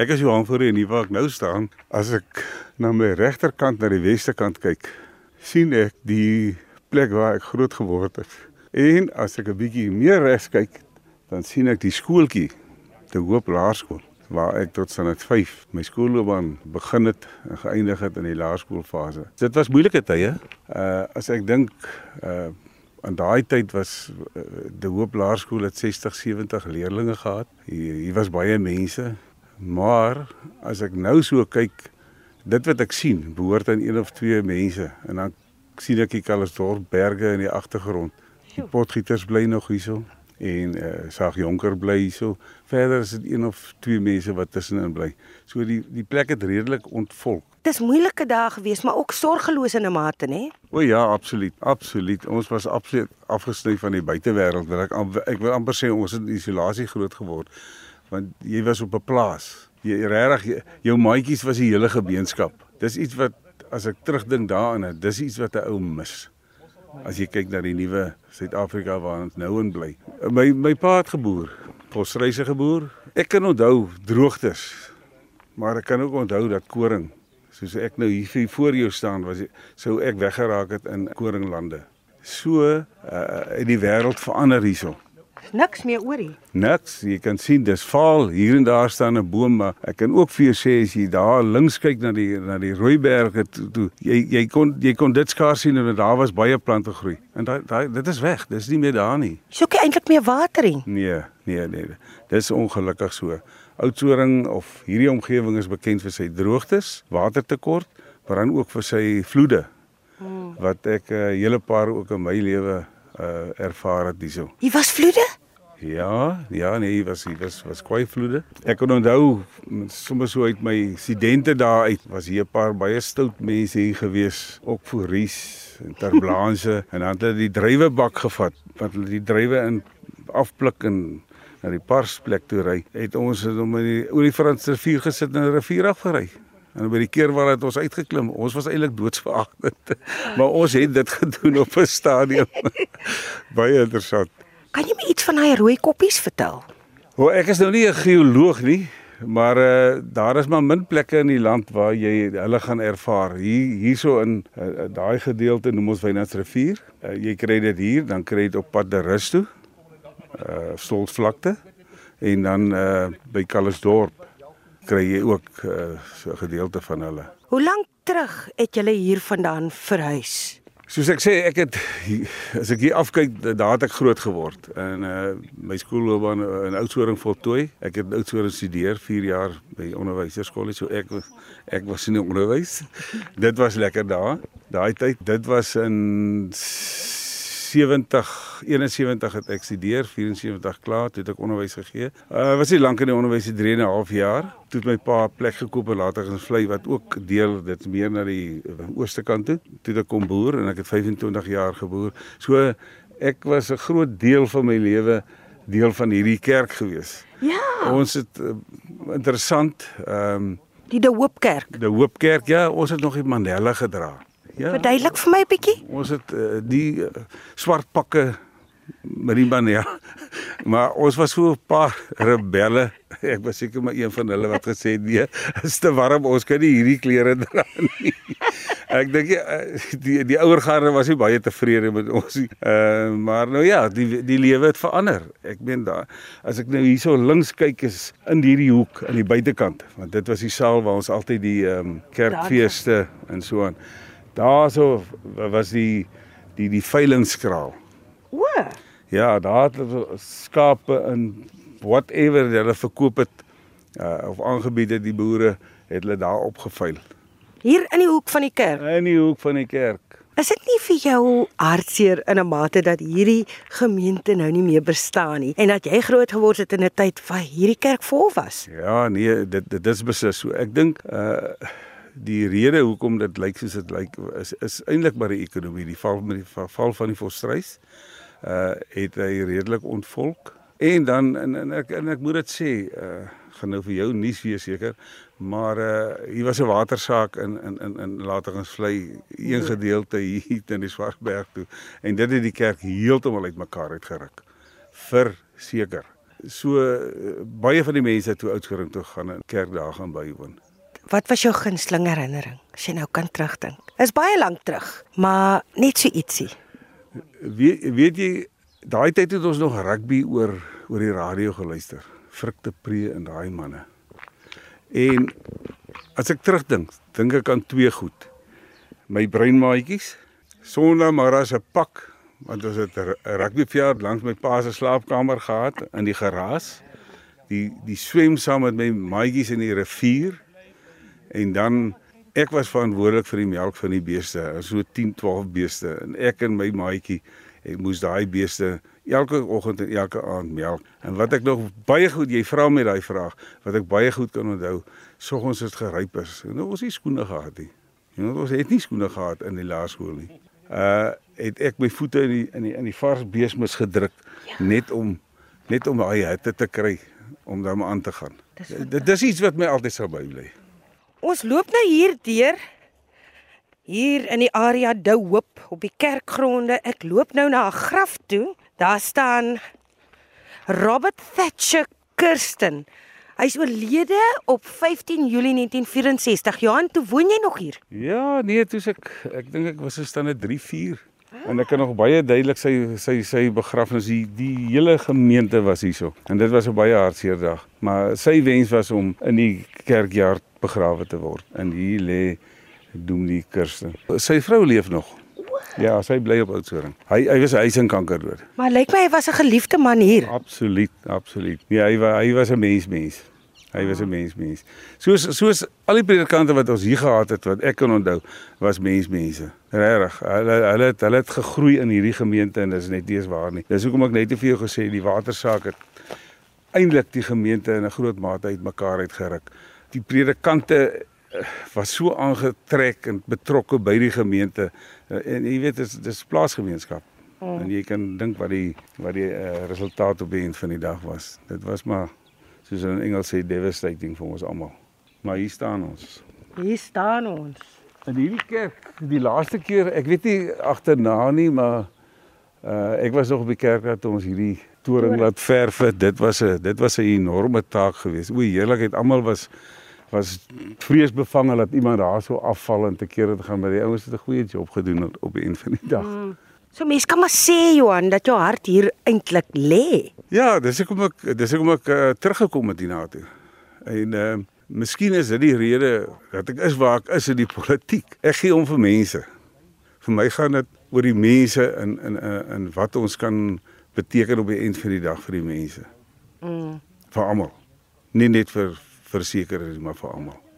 Ek is Johan Fourie en hier waar ek nou staan, as ek na my regterkant na die westerkant kyk, sien ek die plek waar ek groot geword het. En as ek 'n bietjie meer regs kyk, dan sien ek die skooltjie, die Hoop Laerskool waar ek tot standaard 5 my skoolloopbaan begin het en geëindig het in die laerskoolfase. Dit was moeilike tye. Uh as ek dink uh aan daai tyd was uh, die Hoop Laerskool het 60, 70 leerders gehad. Hier, hier was baie mense, Maar as ek nou so kyk, dit wat ek sien, behoort aan een of twee mense en dan sien ek die Kalesdorp berge in die agtergrond. Die potgieters bly nog hierso en eh uh, Sag Jonker bly hierso. Verder is dit een of twee mense wat tussenin bly. So die die plek het redelik ontvolk. Dis moeilike dae gewees, maar ook sorgeloos in 'n mate, nê? O ja, absoluut, absoluut. Ons was absoluut afgesny van die buitewêreld. Wil ek ek wil amper sê ons het in isolasie groot geword want jy was op 'n plaas. Jy regtig jou maatjies was die hele gemeenskap. Dis iets wat as ek terugdink daaraan, dis iets wat 'n ou mis. As jy kyk na die nuwe Suid-Afrika waar ons nou in bly. My my pa het geboer, posreise geboer. Ek kan onthou droogtes. Maar ek kan ook onthou dat koring, soos ek nou hier voor jou staan, was sou ek weggeraak het in koringlande. So uh in die wêreld verander hierso niks meer oor hier. Niks, jy kan sien dis vaal. Hier en daar staan 'n boom, maar ek kan ook vir jou sê as jy daar links kyk na die na die Rooiberge toe, toe jy jy kon jy kon dit skaars sien en daar was baie plante groei. En daai daai dit is weg. Dis nie meer daar nie. Soek jy eintlik meer water hier? Nee, nee, nee. Dis ongelukkig so. Oudtshoorn of hierdie omgewing is bekend vir sy droogtes, watertekort, maar dan ook vir sy vloede. Hmm. Wat ek 'n uh, hele paar ook in my lewe uh ervaar het hierso. Hier was vloede? Ja, ja nee, hy was hy was was kwai vloede. Ek kon onthou sommer so uit my studente daar uit was hier 'n paar baie stout mense hier gewees, ook vir Ries en Terblanche en dan het hulle die druiwebak gevat wat hulle die druiwe in afpluk en na die parsplek toe ry. Het ons het om in die oor die Franse rivier gesit en 'n rivier afgery. En by die keer waar het ons uitgeklim, ons was eintlik doodsveragtend. maar ons het dit gedoen op 'n stadium. baie interessant. Kan jy my iets van daai rooi koppies vertel? O, ek is nou nie 'n geoloog nie, maar uh, daar is maar min plekke in die land waar jy hulle gaan ervaar. Hier hierso in uh, daai gedeelte noem ons Wynlandsrivier. Uh, jy kry dit hier, dan kry jy dit op pad de Rus toe. Uh Stoltvlakte en dan uh by Kalesdorp kry jy ook uh, so 'n gedeelte van hulle. Hoe lank terug het julle hiervandaan verhuis? Soos ek sê, ek het as ek hier afkyk, daar het ek groot geword en uh my skoolloopbaan in Oudtshoorn voltooi. Ek het Oudtshoorn gestudeer 4 jaar by onderwyserskool, so ek ek was in die onderwys. Dit was lekker daar. Daai tyd, dit was in 70 71 het ek studeer, 74 klaar, toe het ek onderwys gegee. Uh was nie lank in die onderwys, 3 en 'n half jaar. Toe het my pa 'n plek gekoop en later in Vlei wat ook deel dit meer na die ooste kant toe. Toe het ek kom boer en ek het 25 jaar geboer. So ek was 'n groot deel van my lewe deel van hierdie kerk gewees. Ja. Ons het uh, interessant ehm um, die De Hoop Kerk. De Hoop Kerk, ja, ons het nog die Mandela gedra. Ja. Verduidelik vir my 'n bietjie. Ons het uh, die uh, swart pakke Marimba ja. Maar ons was so 'n paar rebelle. Ek was seker maar een van hulle wat gesê het nee, is te warm, ons kan nie hierdie klere dra nie. Ek dink ja, die die ouer garde was nie baie tevrede met ons nie. Uh maar nou ja, die die lewe het verander. Ek meen daar as ek nou hierso links kyk is in hierdie hoek aan die buitekant, want dit was die saal waar ons altyd die ehm um, kerkfeeste en so aan. Daarso was die die die veilingskraal. O. Ja, daar het skape in whatever hulle verkoop het uh, of aangebied het die boere het hulle daar opgeveil. Hier in die hoek van die kerk. In die hoek van die kerk. Is dit nie vir jou hartseer in 'n mate dat hierdie gemeente nou nie meer bestaan nie en dat jy groot geword het in 'n tyd waar hierdie kerk vol was? Ja, nee, dit dit is beslis so. Ek dink uh die rede hoekom dit lyk soos dit lyk is is eintlik maar die ekonomie, die val met die val van die volstrys. Uh het hy redelik ontvolk. En dan en, en ek en ek moet dit sê, uh gaan nou vir jou nuus wees seker, maar uh hier was 'n watersaak in in in in later ons vlei een gedeelte hier in die Swartberg toe en dit het die kerk heeltemal uitmekaar uitgeruk. Verseker. So uh, baie van die mense toe Oudtshoorn toe gaan en kerkdae gaan bywoon. Wat was jou gunsteling herinnering as jy nou kan terugdink? Is baie lank terug, maar net so ietsie. Weet weet jy daai tyd het ons nog rugby oor oor die radio geluister. Frikte Pre en daai manne. En as ek terugdink, dink ek aan twee goed. My breinmaatjies. Sondag maar as 'n pak want ons het 'n rugbyveld langs my pa se slaapkamer gehad in die geraas. Die die swem saam met my maatjies in die rivier. En dan ek was verantwoordelik vir die melk van die beeste, so 10, 12 beeste en ek en my maatjie ek moes daai beeste elke oggend en elke aand melk. En wat ek nog baie goed, jy vra my daai vraag, wat ek baie goed kan onthou, soggens het geryp is. Nou ons het skoene gehad nie. Weet ons het nie skoene gehad in die laerskool nie. Uh het ek my voete in die in die in die vars beesmis gedruk ja. net om net om daai hitte te kry om dan aan te gaan. Dit dis iets wat my altyd sou bybly. Ons loop nou hier deur hier in die area De Hoop op die kerkgronde. Ek loop nou na 'n graf toe. Daar staan Robert Thatcher Kirsten. Hy's oorlede op 15 Julie 1964. Johan, toe woon jy nog hier? Ja, nee, toe ek ek dink ek was in standaard 3, 4. En ek kan nog baie duidelik sy sy sy begrafnis die, die hele gemeente was hierso. En dit was 'n baie hartseer dag. Maar sy wens was om in die kerkjaar begrawe te word. En hier lê Dominee Kirsten. Sy vrou leef nog. Ja, sy bly op Oudtshoorn. Hy hy was hy se kanker dood. Maar lyk my hy was 'n geliefde man hier. Absoluut, absoluut. Nee, hy was hy was 'n mens mens. Hy was 'n mens mens. Soos soos al die predikante wat ons hier gehad het wat ek kan onthou, was mens mense. Regtig. Hulle hulle het hulle het gegroei in hierdie gemeente en dis net nie eens waar nie. Dis hoekom ek net vir jou gesê die watersaak het eintlik die gemeente in 'n groot mate uitmekaar uitgeruk. Die predikante eh, was so aangetrek en betrokke by die gemeente eh, en jy weet dis dis plaasgemeenskap. Hmm. En jy kan dink wat die wat die uh, resultaat op die einde van die dag was. Dit was maar soos in Engels sê devastating vir ons almal. Maar hier staan ons. Hier staan ons. In hierdie kerk, die laaste keer, ek weet nie agterna nie, maar uh ek was nog op die kerk toe ons hierdie toring laat verf het. Dit was 'n dit was 'n enorme taak geweest. O, heerlikheid, almal was was vreesbevange dat iemand daar sou afval en te kere te gaan, maar die ouens het 'n goeie job gedoen op die einde van die dag. Mm. So mense kan maar sê Johan dat jou hart hier eintlik lê. Ja, dis ek kom ek dis ek kom ek uh, teruggekom met hiernatoe. En uh miskien is dit die rede dat ek is waar ek is in die politiek. Ek gee om vir mense. Vir my gaan dit oor die mense in in in wat ons kan beteken op die eind van die dag vir die mense. Mm. Vir almal. Nie net vir versekerings maar vir almal.